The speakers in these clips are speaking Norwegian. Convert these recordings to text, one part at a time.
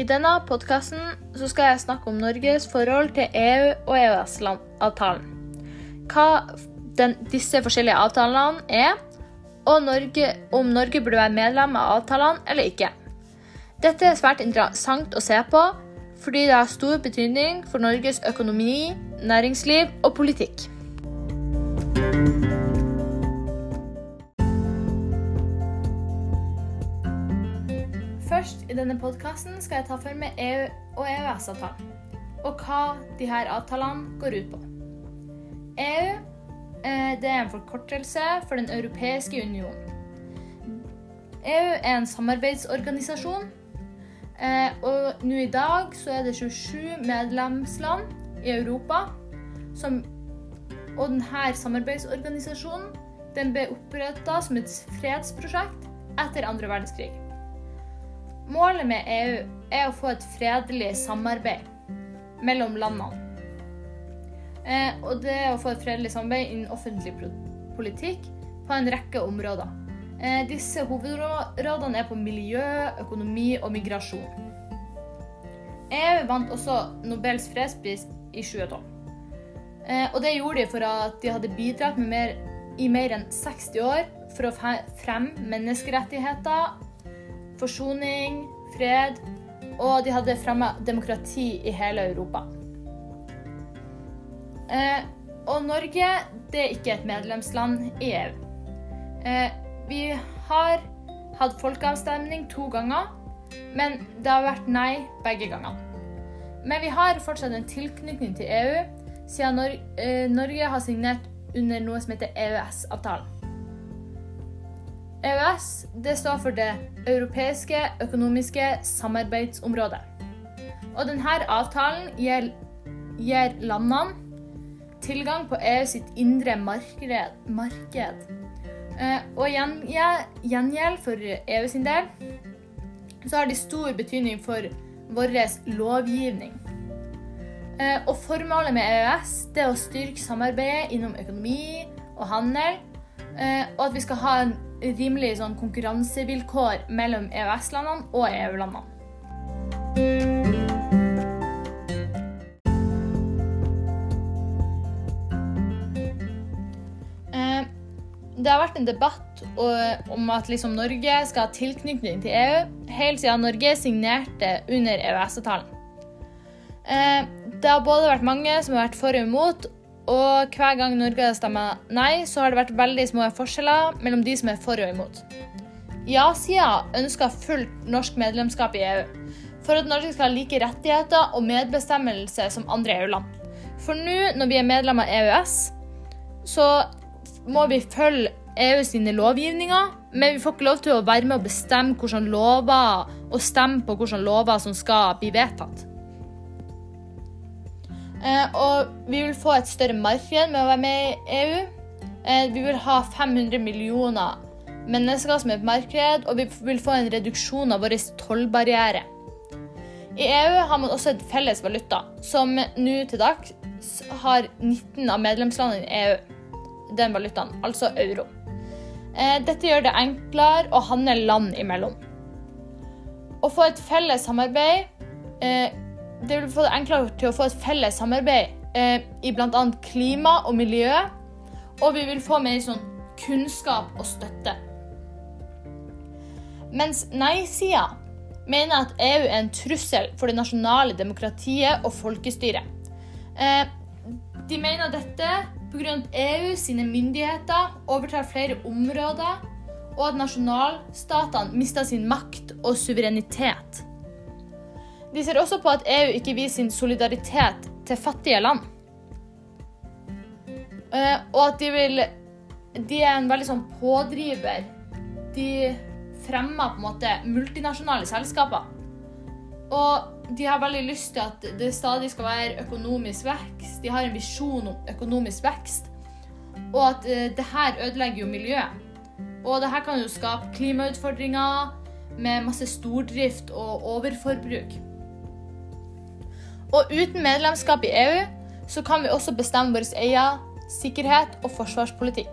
I denne podkasten skal jeg snakke om Norges forhold til EU- og EØS-avtalen. Hva den, disse forskjellige avtalene er, og Norge, om Norge burde være medlem av avtalene eller ikke. Dette er svært interessant å se på, fordi det har stor betydning for Norges økonomi, næringsliv og politikk. Denne podkasten skal jeg ta for meg EU- og EØS-avtalen, og hva de her avtalene går ut på. EU eh, det er en forkortelse for Den europeiske union. EU er en samarbeidsorganisasjon, eh, og nå i dag så er det 27 medlemsland i Europa som Og denne samarbeidsorganisasjonen den ble oppretta som et fredsprosjekt etter andre verdenskrig. Målet med EU er å få et fredelig samarbeid mellom landene. Eh, og det er å få et fredelig samarbeid innen offentlig politikk på en rekke områder. Eh, disse hovedrådene er på miljø, økonomi og migrasjon. EU vant også Nobels fredspris i 2012. Eh, og det gjorde de for at de hadde bidratt mer, i mer enn 60 år for å fremme menneskerettigheter, forsoning, fred, og de hadde fremma demokrati i hele Europa. Eh, og Norge det er ikke et medlemsland i EU. Eh, vi har hatt folkeavstemning to ganger, men det har vært nei begge gangene. Men vi har fortsatt en tilknytning til EU, siden eh, Norge har signert under noe som heter EØS-avtalen. EØS det står for Det europeiske økonomiske samarbeidsområdet. Og denne avtalen gir, landene tilgang på EU sitt indre marked. marked. Eh, og gjengjeld for EU sin del så har de stor betydning for vår lovgivning. Eh, og formålet med EØS det er å styrke samarbeidet innom økonomi og handel, eh, og at vi skal ha en rimelig sånn konkurransevilkår mellom EØS-landene og EU-landene. Eh, det har vært en debatt om at liksom Norge skal ha tilknytning til EU helt siden Norge signerte under EØS-avtalen. Eh, det har både vært mange som har vært for og imot, og hver gang Norge stemmer nei, så har det vært veldig små forskjeller mellom de som er for og imot. Ja-sida ønsker fullt norsk medlemskap i EU, for at Norge skal ha like rettigheter og medbestemmelse som andre EU-land. For nå, når vi er medlem av EØS, så må vi følge EU sine lovgivninger, men vi får ikke lov til å være med og bestemme hvilke lover og stemme på hvilke lover som skal bli vedtatt. Eh, og vi vil få et større marked med å være med i EU. Eh, vi vil ha 500 millioner mennesker som et marked, og vi vil få en reduksjon av vår tollbarriere. I EU har man også et felles valuta, som nå til dags har 19 av medlemslandene i EU den valutaen, altså euro. Eh, dette gjør det enklere å handle land imellom. Å få et felles samarbeid det vil få det enklere til å få et felles samarbeid eh, i bl.a. klima og miljø. Og vi vil få mer sånn kunnskap og støtte. Mens nei-sida mener at EU er en trussel for det nasjonale demokratiet og folkestyret. Eh, de mener dette pga. at EU sine myndigheter overtar flere områder, og at nasjonalstatene mister sin makt og suverenitet. De ser også på at EU ikke viser sin solidaritet til fattige land. Eh, og at de vil De er en veldig sånn pådriver. De fremmer på en måte multinasjonale selskaper. Og de har veldig lyst til at det stadig skal være økonomisk vekst. De har en visjon om økonomisk vekst. Og at uh, det her ødelegger jo miljøet. Og det her kan jo skape klimautfordringer med masse stordrift og overforbruk. Og uten medlemskap i EU så kan vi også bestemme vår egen sikkerhet og forsvarspolitikk.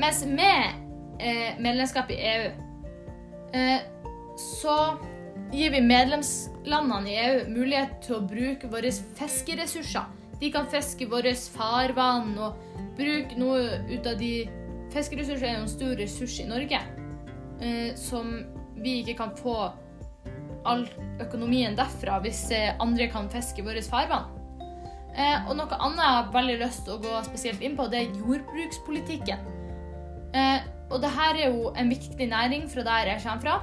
Mens med eh, medlemskap i EU eh, så gir vi medlemslandene i EU mulighet til å bruke våre fiskeressurser. De kan fiske våre farvann og bruke noe ut av de Fiskeressurser er en stor ressurs i Norge eh, som vi ikke kan få all økonomien derfra hvis eh, andre kan fiske i våre farvann. Eh, og noe annet jeg har veldig lyst til å gå spesielt inn på, det er jordbrukspolitikken. Eh, og dette er jo en viktig næring fra der jeg kommer fra.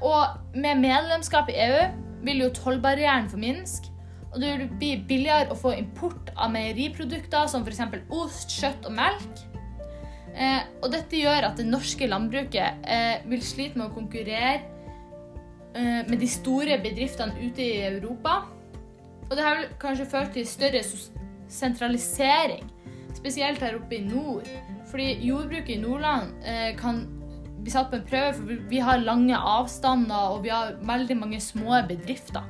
Og med medlemskap i EU vil jo tollbarrieren forminske. Og det vil bli billigere å få import av meieriprodukter som f.eks. ost, kjøtt og melk. Eh, og dette gjør at det norske landbruket eh, vil slite med å konkurrere med de store bedriftene ute i Europa. Og det har kanskje ført til større sentralisering, spesielt her oppe i nord. Fordi jordbruket i Nordland eh, kan bli satt på en prøve, for vi har lange avstander og vi har veldig mange små bedrifter.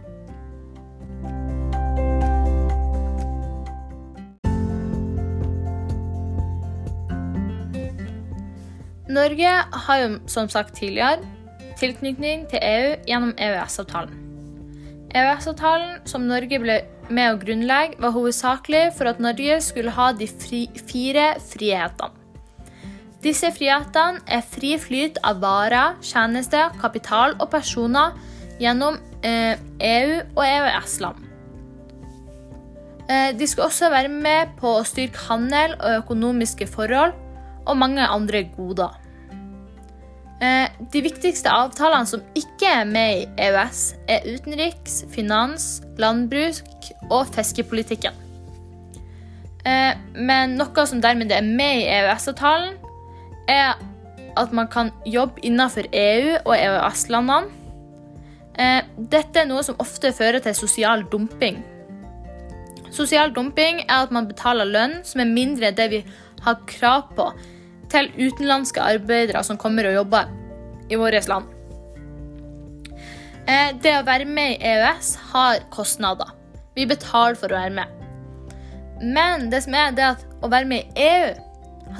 Norge har jo som sagt tidligere tilknytning til EU gjennom EØS-avtalen. EØS-avtalen som Norge ble med å grunnlegge, var hovedsakelig for at Norge skulle ha de fri, fire frihetene. Disse frihetene er fri flyt av varer, tjenester, kapital og personer gjennom eh, EU og EØS-land. Eh, de skal også være med på å styrke handel og økonomiske forhold og mange andre goder. Eh, de viktigste avtalene som ikke er med i EØS, er utenriks, finans, landbruk og fiskepolitikken. Eh, men noe som dermed er med i EØS-avtalen, er at man kan jobbe innenfor EU og EØS-landene. Eh, dette er noe som ofte fører til sosial dumping. Sosial dumping er at man betaler lønn som er mindre enn det vi har krav på til utenlandske arbeidere som kommer og jobber i vårt land. Eh, det å være med i EØS har kostnader. Vi betaler for å være med. Men det som er, det at å være med i EU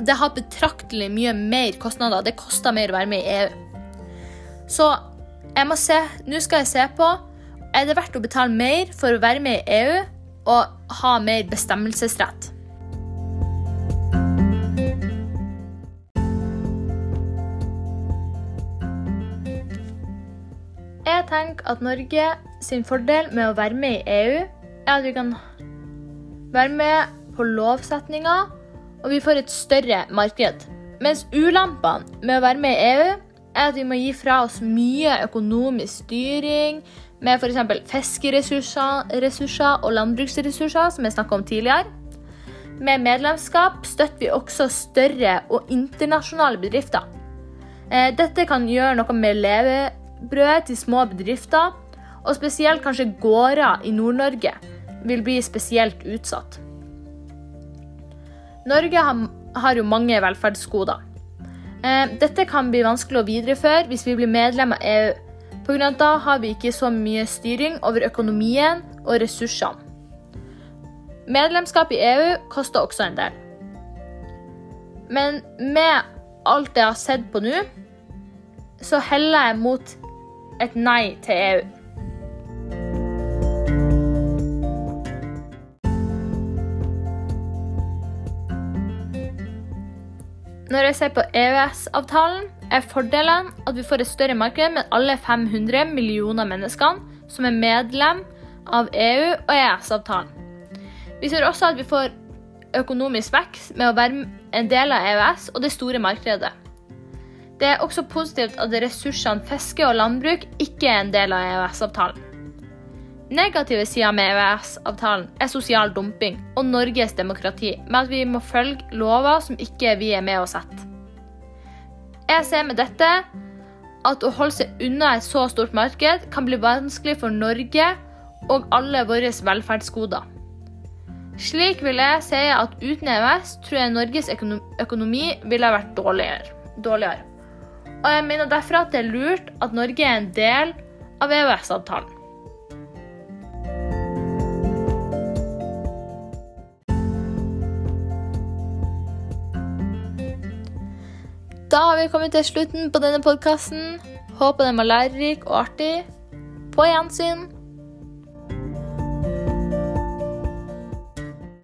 det har betraktelig mye mer kostnader. Det koster mer å være med i EU. Så jeg må se, nå skal jeg se på er det verdt å betale mer for å være med i EU og ha mer bestemmelsesrett. Tenker at Norge sin fordel med å være med i EU, er at vi kan være med på lovsetninger, og vi får et større marked. Mens ulempene med å være med i EU, er at vi må gi fra oss mye økonomisk styring med f.eks. fiskeressurser og landbruksressurser, som jeg snakka om tidligere. Med medlemskap støtter vi også større og internasjonale bedrifter. Eh, dette kan gjøre noe med leve brød til små bedrifter, og spesielt kanskje gårder i Nord-Norge, vil bli spesielt utsatt. Norge har jo mange velferdsgoder. Eh, dette kan bli vanskelig å videreføre hvis vi blir medlem av EU. Pga. da har vi ikke så mye styring over økonomien og ressursene. Medlemskap i EU koster også en del. Men med alt jeg har sett på nå, så heller jeg mot et nei til EU. Når jeg ser på EØS-avtalen, er fordelen at vi får et større marked med alle 500 millioner menneskene som er medlem av EU og EØS-avtalen. Vi ser også at vi får økonomisk vekst med å være en del av EØS og det store markedet. Det er også positivt at ressursene fiske og landbruk ikke er en del av EØS-avtalen. Negative sider med EØS-avtalen er sosial dumping og Norges demokrati, med at vi må følge lover som ikke vi er med å sette. Jeg ser med dette at å holde seg unna et så stort marked kan bli vanskelig for Norge og alle våre velferdsgoder. Slik vil jeg si at uten EØS tror jeg Norges økonomi ville vært dårligere. Og jeg mener derfor at det er lurt at Norge er en del av EØS-avtalen. Da har vi kommet til slutten på denne podkasten. Håper den var lærerik og artig. På gjensyn.